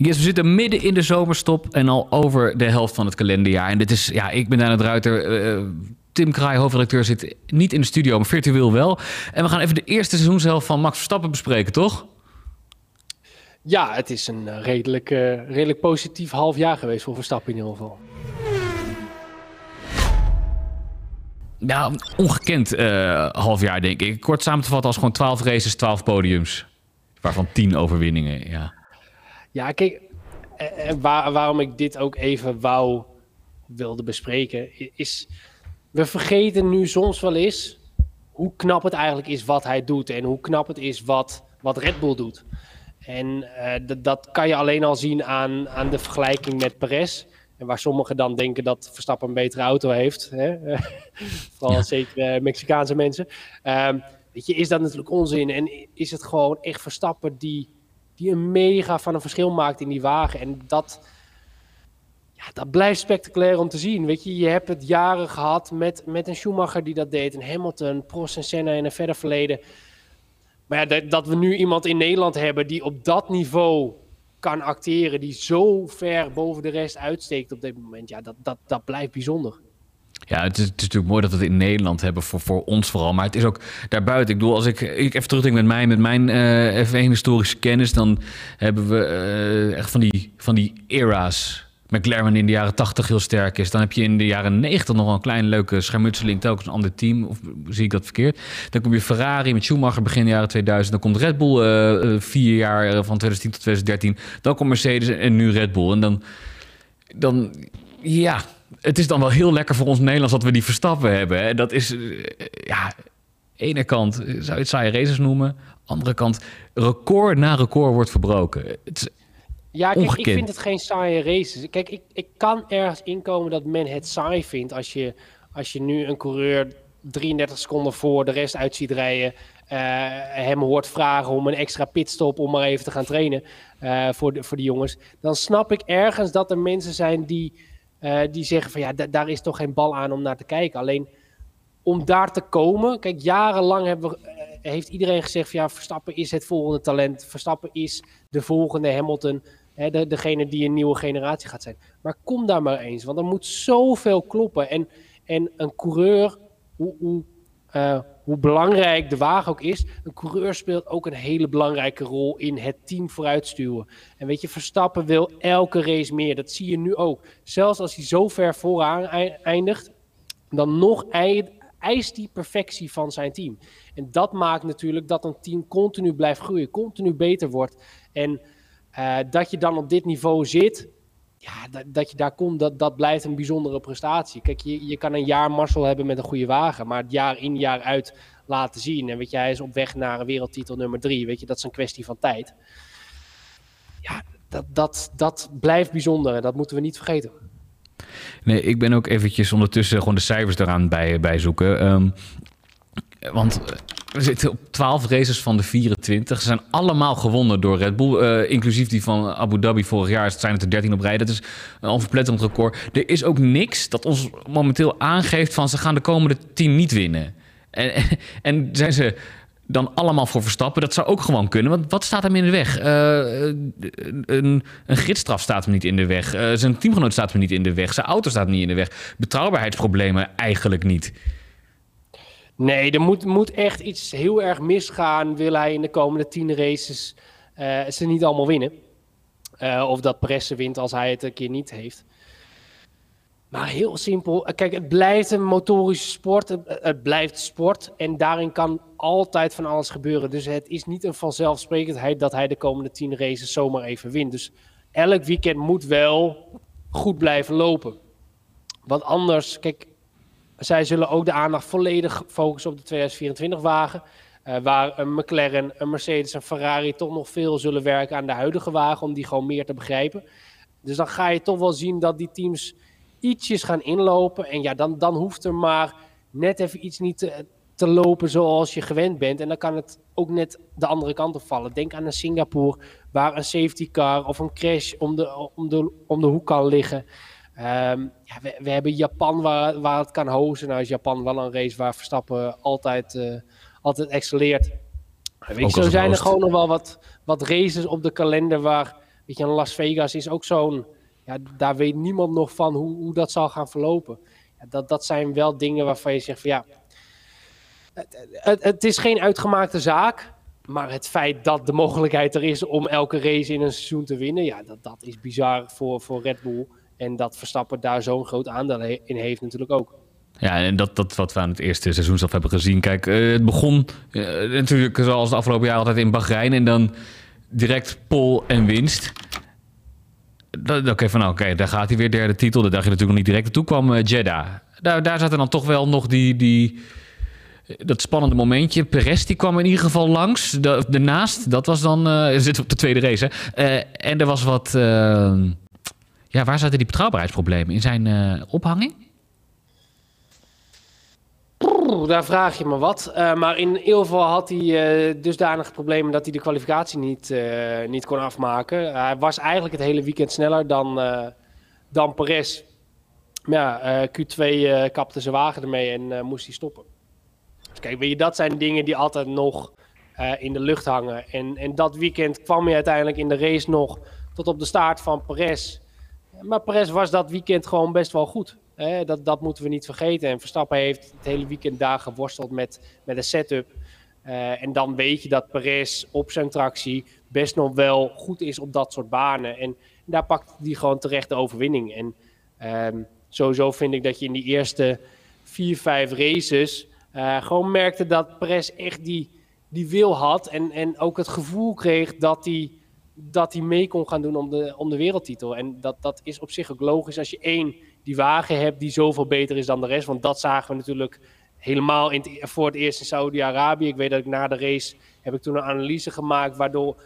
Yes, we zitten midden in de zomerstop en al over de helft van het kalenderjaar. En dit is, ja, ik ben aan het Ruiter. Uh, Tim Kraai, hoofdredacteur, zit niet in de studio, maar virtueel wel. En we gaan even de eerste seizoenshelft van Max Verstappen bespreken, toch? Ja, het is een eh, redelijk, uh, redelijk positief half jaar geweest voor Verstappen in ieder geval. Ja, ongekend uh, half jaar, denk ik. Kort samen te vatten als gewoon 12 races, 12 podiums. Waarvan 10 overwinningen, ja. Ja, kijk, waar, waarom ik dit ook even wou wilde bespreken, is... We vergeten nu soms wel eens hoe knap het eigenlijk is wat hij doet. En hoe knap het is wat, wat Red Bull doet. En uh, dat kan je alleen al zien aan, aan de vergelijking met Perez. En waar sommigen dan denken dat Verstappen een betere auto heeft. Hè? Vooral ja. zeker uh, Mexicaanse mensen. Um, weet je, is dat natuurlijk onzin. En is het gewoon echt Verstappen die, die een mega van een verschil maakt in die wagen. En dat, ja, dat blijft spectaculair om te zien. Weet je, je hebt het jaren gehad met, met een Schumacher die dat deed. Een Hamilton, Prost en Senna in een verder verleden. Maar ja, dat, dat we nu iemand in Nederland hebben die op dat niveau kan acteren, die zo ver boven de rest uitsteekt op dit moment, ja, dat, dat, dat blijft bijzonder. Ja, het is, het natuurlijk mooi dat we het in Nederland hebben, voor, voor ons vooral. Maar het is ook daarbuiten. Ik bedoel, als ik, ik even terugdenk met mij, met mijn uh, F1-historische kennis, dan hebben we uh, echt van die, van die era's McLaren in de jaren 80 heel sterk is. Dan heb je in de jaren 90 nog wel een kleine leuke schermutseling, telkens een ander team. Of zie ik dat verkeerd? Dan kom je Ferrari met Schumacher begin de jaren 2000. Dan komt Red Bull uh, vier jaar van 2010 tot 2013. Dan komt Mercedes en nu Red Bull. En dan, dan ja, het is dan wel heel lekker voor ons Nederlands dat we die Verstappen hebben. Hè? Dat is, uh, ja, ene kant zou je het saaie races noemen. Andere kant, record na record wordt verbroken. Het is ja, kijk, ik vind het geen saaie races. Kijk, ik, ik kan ergens inkomen dat men het saai vindt als je, als je nu een coureur 33 seconden voor de rest uit ziet rijden. Uh, hem hoort vragen om een extra pitstop om maar even te gaan trainen uh, voor, de, voor die jongens. Dan snap ik ergens dat er mensen zijn die, uh, die zeggen van ja, daar is toch geen bal aan om naar te kijken. Alleen om daar te komen, kijk, jarenlang hebben we, heeft iedereen gezegd van ja, Verstappen is het volgende talent. Verstappen is de volgende Hamilton. Hè, de, degene die een nieuwe generatie gaat zijn. Maar kom daar maar eens, want er moet zoveel kloppen. En, en een coureur, hoe, hoe, uh, hoe belangrijk de wagen ook is, een coureur speelt ook een hele belangrijke rol in het team vooruitstuwen. En weet je, Verstappen wil elke race meer. Dat zie je nu ook. Zelfs als hij zo ver vooraan eindigt, dan nog eist die perfectie van zijn team. En dat maakt natuurlijk dat een team continu blijft groeien, continu beter wordt. En uh, dat je dan op dit niveau zit, ja, dat, dat je daar komt, dat, dat blijft een bijzondere prestatie. Kijk, je, je kan een jaar Marcel hebben met een goede wagen, maar het jaar in, jaar uit laten zien. En weet je, hij is op weg naar een wereldtitel nummer drie. Weet je, dat is een kwestie van tijd. Ja, dat, dat, dat blijft bijzonder en dat moeten we niet vergeten. Nee, ik ben ook eventjes ondertussen gewoon de cijfers eraan bij, bij zoeken. Um, want we zitten op 12 races van de 24. Ze zijn allemaal gewonnen door Red Bull. Uh, inclusief die van Abu Dhabi vorig jaar. Het zijn het er 13 op rij. Dat is een onverpletterend record. Er is ook niks dat ons momenteel aangeeft van ze gaan de komende 10 niet winnen. En, en zijn ze dan allemaal voor Verstappen. Dat zou ook gewoon kunnen. Want wat staat hem in de weg? Uh, een, een gidsstraf staat hem niet in de weg. Uh, zijn teamgenoot staat hem niet in de weg. Zijn auto staat niet in de weg. Betrouwbaarheidsproblemen eigenlijk niet. Nee, er moet, moet echt iets heel erg misgaan. Wil hij in de komende tien races uh, ze niet allemaal winnen? Uh, of dat Perez wint als hij het een keer niet heeft. Maar heel simpel. Kijk, het blijft een motorische sport. Het, het, blijft sport. En daarin kan altijd van alles gebeuren. Dus het is niet een vanzelfsprekendheid dat hij de komende tien races zomaar even wint. Dus elk weekend moet wel goed blijven lopen. Want anders, kijk, zij zullen ook de aandacht volledig focussen op de 2024 wagen. Uh, waar een McLaren, een Mercedes en Ferrari toch nog veel zullen werken aan de huidige wagen om die gewoon meer te begrijpen. Dus dan ga je toch wel zien dat die teams ietsjes gaan inlopen. En ja, dan, dan hoeft er maar net even iets niet te, te lopen zoals je gewend bent. En dan kan het ook net de andere kant op vallen. Denk aan een Singapore, waar een safety car of een crash om de, om de, om de hoek kan liggen. Um, ja, we, we, hebben Japan waar, waar het kan hozen. Nou is Japan wel een race waar Verstappen altijd, uh, altijd excelleert. Weet zo zijn er gewoon nog wel wat, wat races op de kalender waar, Weet je, Las Vegas is ook zo'n, ja, daar weet niemand nog van hoe, hoe dat zal gaan verlopen. Ja, dat, dat zijn wel dingen waarvan je zegt van ja, het, het, het is geen uitgemaakte zaak. Maar het feit dat de mogelijkheid er is om elke race in een seizoen te winnen, ja, dat, dat is bizar voor, voor Red Bull. En dat Verstappen daar zo'n groot aandeel in heeft natuurlijk ook. Ja, en dat, dat wat we aan het eerste seizoen zelf hebben gezien. Kijk, uh, het begon uh, natuurlijk zoals de afgelopen jaren altijd in Bahrein. En dan direct pol en winst. Oké, van nou, oké, daar gaat hij weer derde titel. Daar dacht je natuurlijk nog niet direct. En toen kwam uh, Jeddah. Daar, daar zat er dan toch wel nog die, die, dat spannende momentje. Perez die kwam in ieder geval langs. Daarnaast, dat was dan... Uh, zitten op de tweede race, en er was wat... ja, waar zaten die betrouwbaarheidsproblemen? In zijn ophanging? daar vraag je me wat. Uh, maar in ieder geval had hij uh, dusdanige problemen dat hij de kwalificatie niet, niet kon afmaken. Hij was eigenlijk het hele weekend sneller dan, dan Perez. Maar ja, Q2 kapte zijn wagen ermee en moest hij stoppen. Dus kijk, weet je, dat zijn dingen die altijd nog in de lucht hangen. En, en dat weekend kwam hij uiteindelijk in de race nog tot op de staart van Perez. Maar Perez was dat weekend gewoon best wel goed dat, dat moeten we niet vergeten. En Verstappen heeft het hele weekend daar geworsteld met, met een setup. Uh, en dan weet je dat Perez op zijn tractie best nog wel goed is op dat soort banen. En daar pakt hij gewoon terecht de overwinning. En um, sowieso vind ik dat je in die eerste vier, vijf races uh, gewoon merkte dat Perez echt die, die wil had. En, en ook het gevoel kreeg dat hij, dat hij mee kon gaan doen om de, om de wereldtitel. En dat, dat is op zich ook logisch als je één die wagen hebt die zoveel beter is dan de rest. Want dat zagen we natuurlijk helemaal in het, voor het eerst in Saudi-Arabië. Ik weet dat ik na de race heb ik toen een analyse gemaakt waardoor,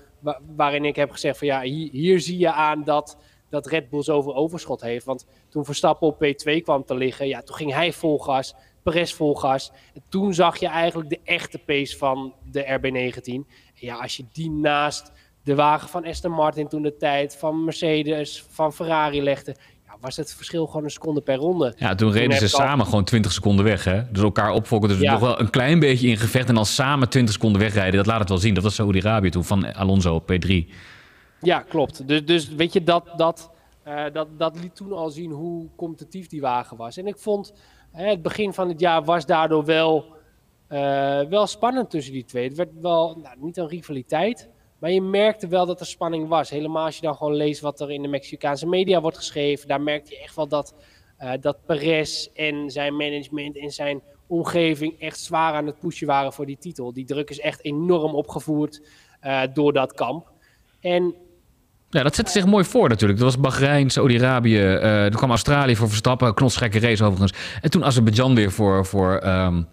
waarin ik heb gezegd van ja, hier, zie je aan dat, dat Red Bull zoveel overschot heeft. Want toen Verstappen op P2 kwam te liggen, ja, toen ging hij vol gas, Perez vol gas. En toen zag je eigenlijk de echte pace van de RB19. En ja, als je die naast de wagen van Aston Martin toen de tijd, van Mercedes, van Ferrari legde was het verschil gewoon een seconde per ronde. Ja, toen reden ze samen gewoon 20 seconden weg. Hè? Dus elkaar opvolgen. Dus nog wel een klein beetje in gevecht. En dan samen 20 seconden wegrijden. Dat laat het wel zien. Dat was Saudi-Arabië toen van Alonso op P3. Ja, klopt. Dus, dus weet je, dat, dat, uh, dat, dat liet toen al zien hoe competitief die wagen was. En ik vond hè, het begin van het jaar was daardoor wel, uh, wel spannend tussen die twee. Het werd wel nou, niet een rivaliteit. Maar je merkte wel dat er spanning was. Helemaal als je dan gewoon leest wat er in de Mexicaanse media wordt geschreven. Daar merkte je echt wel dat, uh, dat Perez en zijn management en zijn omgeving echt zwaar aan het pushen waren voor die titel. Die druk is echt enorm opgevoerd uh, door dat kamp. En ja, dat zette zich mooi voor natuurlijk. Dat was Bahrein, Saudi-Arabië. Uh, er kwam Australië voor Verstappen. Knotsgekke race overigens. En toen Azerbeidzjan weer voor, voor um,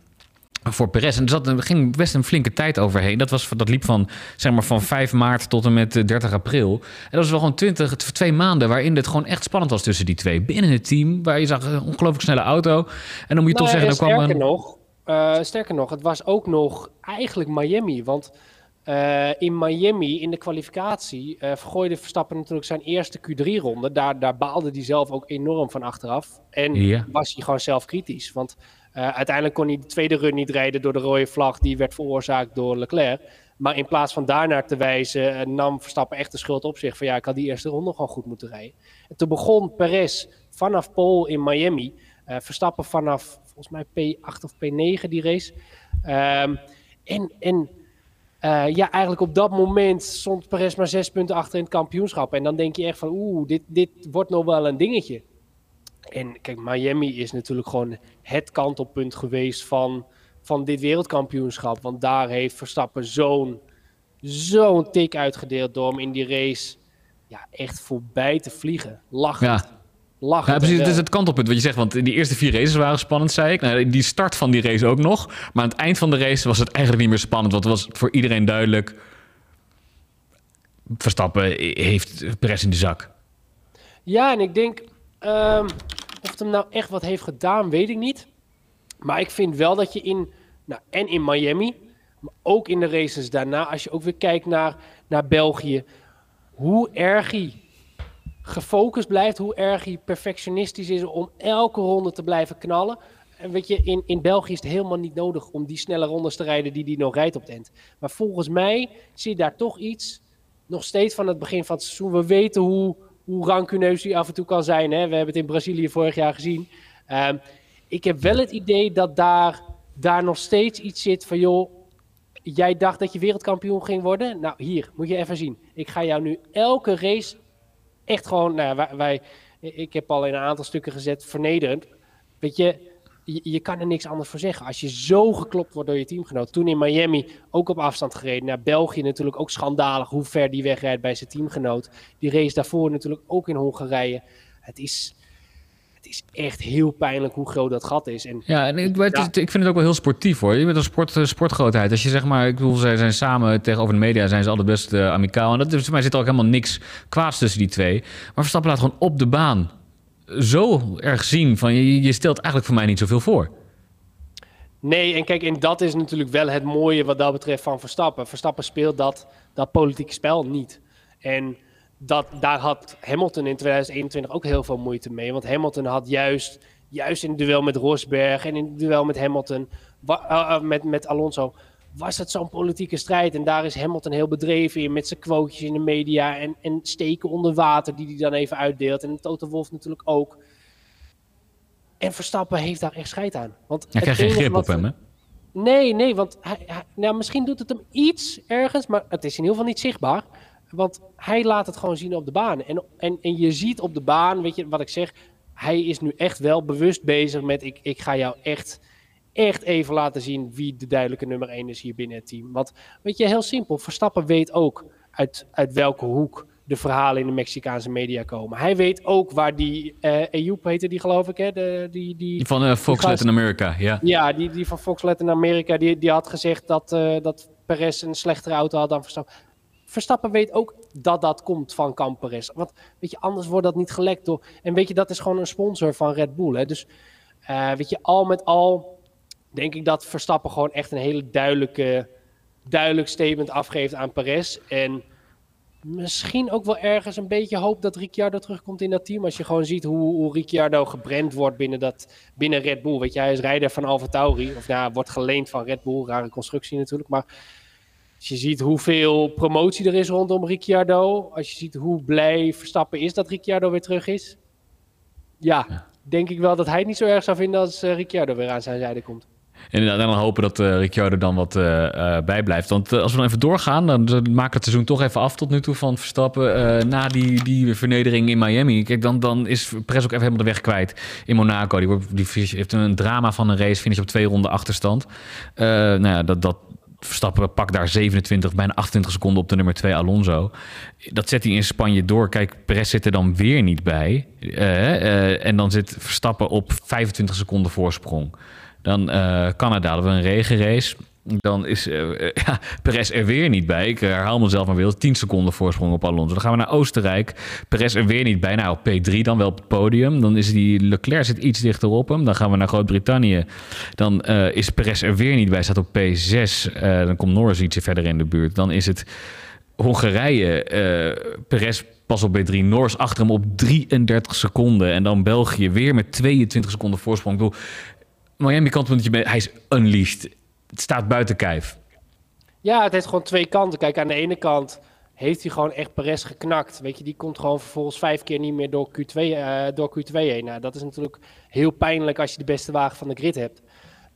voor Perez. En er, zat, er ging best een flinke tijd overheen. Dat, was, dat liep van, zeg maar, van 5 maart tot en met 30 eh, april. En dat was wel gewoon 20, twee maanden waarin het gewoon echt spannend was tussen die twee. Binnen het team, waar je zag een ongelooflijk snelle auto. En dan moet je toch nou zeggen... Sterker, kwam een... nog, uh, sterker nog, het was ook nog eigenlijk Miami. Want uh, in Miami, in de kwalificatie, uh, vergooide Verstappen natuurlijk zijn eerste Q3-ronde. Daar, daar baalde hij zelf ook enorm van achteraf. En ja. was hij gewoon zelf kritisch. Want uh, uiteindelijk kon hij de tweede run niet rijden door de rode vlag die werd veroorzaakt door Leclerc. Maar in plaats van daarnaar te wijzen, uh, nam Verstappen echt de schuld op zich. Van ja, ik had die eerste ronde gewoon goed moeten rijden. En toen begon Perez vanaf Pole in Miami. Uh, Verstappen vanaf volgens mij P8 of P9 die race. Um, en en ja, eigenlijk op dat moment stond Perez maar zes punten achter in het kampioenschap. En dan denk je echt van oeh, dit, dit wordt nog wel een dingetje. En kijk, Miami is natuurlijk gewoon het kantelpunt geweest van, van dit wereldkampioenschap. Want daar heeft Verstappen zo'n zo'n tik uitgedeeld door hem in die race ja, echt voorbij te vliegen. Lachend. Ja. Lachen. Ja, precies. Het is het kantelpunt wat je zegt. Want die eerste vier races waren spannend, zei ik. Nou, die start van die race ook nog. Maar aan het eind van de race was het eigenlijk niet meer spannend. Want het was voor iedereen duidelijk... Verstappen heeft pres in de zak. Ja, en ik denk... Um, of het hem nou echt wat heeft gedaan, weet ik niet. Maar ik vind wel dat je in, nou, en in Miami, maar ook in de races daarna, als je ook weer kijkt naar, naar België, hoe erg hij gefocust blijft, hoe erg hij perfectionistisch is om elke ronde te blijven knallen. En weet je, in, in België is het helemaal niet nodig om die snelle rondes te rijden die hij nog rijdt op het end. Maar volgens mij zie je daar toch iets nog steeds van het begin van het seizoen. We weten hoe, hoe rancuneus hij af en toe kan zijn. Hè? We hebben het in Brazilië vorig jaar gezien. Ehm, ik heb wel het idee dat daar, daar nog steeds iets zit van... joh, jij dacht dat je wereldkampioen ging worden? Nou, hier, moet je even zien. Ik ga jou nu elke race echt gewoon... Nou, wij, wij ik heb al in een aantal stukken gezet, vernederend. Weet je, je, kan er niks anders voor zeggen. Als je zo geklopt wordt door je teamgenoot. Toen in Miami ook op afstand gereden. Naar België natuurlijk ook schandalig hoe ver die wegrijdt bij zijn teamgenoot. Die race daarvoor natuurlijk ook in Hongarije. Het is, het is echt heel pijnlijk hoe groot dat gat is. En, ja, en ik, ik vind het ook wel heel sportief hoor. Je bent een sport, eh, sportgrootheid. Als je zeg maar, ik bedoel, zij zijn samen tegenover de media, zijn ze altijd best uh, amicaal. En dat is, voor mij zit er ook helemaal niks kwaads tussen die twee. Maar Verstappen laat gewoon op de baan zo erg zien van je, je stelt eigenlijk voor mij niet zoveel voor. Nee, en kijk, en dat is natuurlijk wel het mooie wat dat betreft van Verstappen. Verstappen speelt dat, dat politieke spel niet. En dat, daar had Hamilton in 2021 ook heel veel moeite mee. Want Hamilton had juist, juist in het duel met Rosberg en in het duel met Hamilton, uh, met, met Alonso, was het zo'n politieke strijd. En daar is Hamilton heel bedreven in met zijn quotejes in de media en, en steken onder water die hij dan even uitdeelt. En Toto Wolf natuurlijk ook. En Verstappen heeft daar echt scheid aan. Want hij krijgt geen grip op hem, hè? Nee, nee, want hij, nou, misschien doet het hem iets ergens, maar het is in ieder geval niet zichtbaar. Want hij laat het gewoon zien op de baan. En, en, en je ziet op de baan, weet je wat ik zeg, hij is nu echt wel bewust bezig met ik, ik ga jou echt echt even laten zien wie de duidelijke nummer 1 is hier binnen het team. Want weet je, heel simpel, Verstappen weet ook uit, uit welke hoek de verhalen in de Mexicaanse media komen. Hij weet ook waar die, uh, Ejoep heette die geloof ik, hè? De, die, die, van uh, Fox Latin America, ja. Ja, die, die van Fox Latin America, die, die had gezegd dat, uh, dat Perez een slechtere auto had dan Verstappen. Verstappen weet ook dat dat komt van Camp Perez. Want weet je, anders wordt dat niet gelekt door... En weet je, dat is gewoon een sponsor van Red Bull, hè. Dus weet je, al met al denk ik dat Verstappen gewoon echt een hele duidelijke, duidelijk statement afgeeft aan Perez. En misschien ook wel ergens een beetje hoop dat Ricciardo terugkomt in dat team. Als je gewoon ziet hoe, hoe Ricciardo gebrand wordt binnen, dat, binnen Red Bull. Weet je, hij is rijder van Alfa Tauri. Of nou, wordt geleend van Red Bull. Rare constructie natuurlijk. Maar als je ziet hoeveel promotie er is rondom Ricciardo. Als je ziet hoe blij Verstappen is dat Ricciardo weer terug is. Ja, denk ik wel dat hij het niet zo erg zou vinden als uh, Ricciardo weer aan zijn zijde komt. En dan hopen dat uh, Ricciardo dan wat uh, uh, bijblijft. Want als we dan even doorgaan, dan, we het seizoen toch even af tot nu toe van Verstappen. na die, die vernedering in Miami. Kijk, dan, dan is Perez ook even helemaal de weg kwijt in Monaco. Die, wordt, die heeft een drama van een race, finish op twee ronden achterstand. nou ja, dat, dat, Verstappen pakt daar 27, bijna 28 seconden op de nummer 2 Alonso. Dat zet hij in Spanje door. Kijk, Perez zit er dan weer niet bij. en dan zit Verstappen op 25 seconden voorsprong. Dan uh, Canada hadden we een regenrace. Dan is uh, ja, Perez er weer niet bij. Ik herhaal mezelf maar weer. 10 seconden voorsprong op Alonso. Dan gaan we naar Oostenrijk. Perez er weer niet bij. Nou, op P3 dan wel op het podium. Dan is die Leclerc zit iets dichter op hem. Dan gaan we naar Groot-Brittannië. Dan uh, is Perez er weer niet bij. Staat op P6. Uh, dan komt Norris ietsje verder in de buurt. Dan is het Hongarije. Perez pas op B3. Norris achter hem op 33 seconden. En dan België weer met 22 seconden voorsprong. Ik bedoel, Miami kant, want je hij is unleashed. Het staat buiten kijf. Ja, het heeft gewoon twee kanten. Kijk, aan de ene kant heeft hij gewoon echt Perez geknakt. Weet je, die komt gewoon vervolgens vijf keer niet meer door Q2, uh, eh, door Q2 heen. Nou, dat is natuurlijk heel pijnlijk als je de beste wagen van de grid hebt.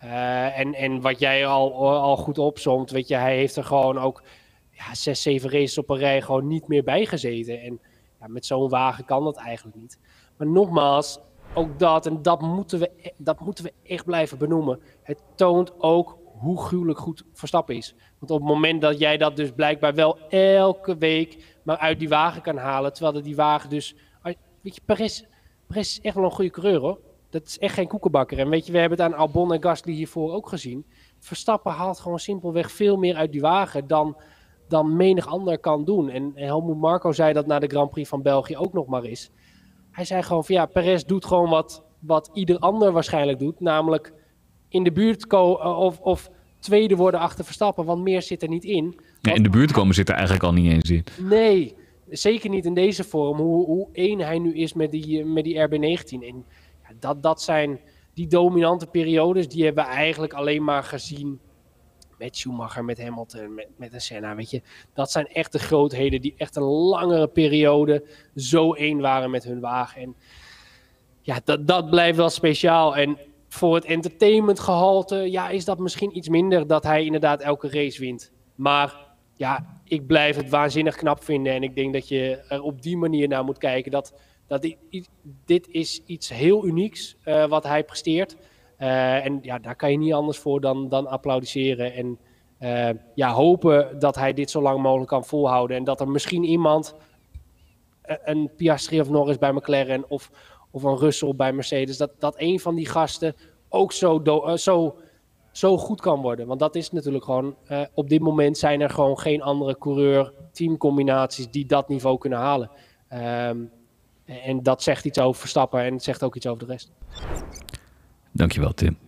Uh, en, en wat jij al, al goed opzomt, weet je, hij heeft er gewoon ook ja, zes, zeven races op een rij gewoon niet meer bij gezeten. En ja, met zo'n wagen kan dat eigenlijk niet. Maar nogmaals, ook dat, en dat moeten, we, e-, dat moeten we echt blijven benoemen. Het toont ook hoe gruwelijk goed Verstappen is. Want op het moment dat jij dat dus blijkbaar wel elke week maar uit die wagen kan halen, terwijl die wagen dus... Weet je, Perez, Perez is echt wel een goede coureur hoor. Dat is echt geen koekenbakker. En weet je, we hebben het aan Albon en Gasly hiervoor ook gezien. Verstappen haalt gewoon simpelweg veel meer uit die wagen dan, dan menig ander kan doen. En Helmut Marco zei dat na de Grand Prix van België ook nog maar eens. Hij zei gewoon van ja, Perez doet gewoon wat, wat ieder ander waarschijnlijk doet. Namelijk in de buurt komen eh, of, of tweede worden achter Verstappen, want meer zit er niet in. Ja, in de buurt komen zit er eigenlijk al niet eens in. Nee, zeker niet in deze vorm. Hoe, hoe één hij nu is met die, met die RB19. En ja, dat, dat zijn die dominante periodes, die hebben we eigenlijk alleen maar gezien met Schumacher, met Hamilton, met, met een Senna, weet je. Dat zijn echt de grootheden die echt een langere periode zo één waren met hun wagen. En ja, dat, dat blijft wel speciaal. En voor het entertainmentgehalte, ja, is dat misschien iets minder dat hij inderdaad elke race wint. Maar ja, ik blijf het waanzinnig knap vinden. En ik denk dat je er op die manier naar moet kijken. Dat, dat dit, dit is iets heel unieks uh, wat hij presteert. Uh, en ja, daar kan je niet anders voor dan, dan applaudisseren. En uh, ja, hopen dat hij dit zo lang mogelijk kan volhouden. En dat er misschien iemand, een Piastri of Norris bij McLaren of, of een Russell bij Mercedes, dat, dat een van die gasten ook zo, zo zo goed kan worden. Want dat is natuurlijk gewoon, op dit moment zijn er gewoon geen andere coureur teamcombinaties die dat niveau kunnen halen. Um, en dat zegt iets over Verstappen en het zegt ook iets over de rest. Dankjewel Tim.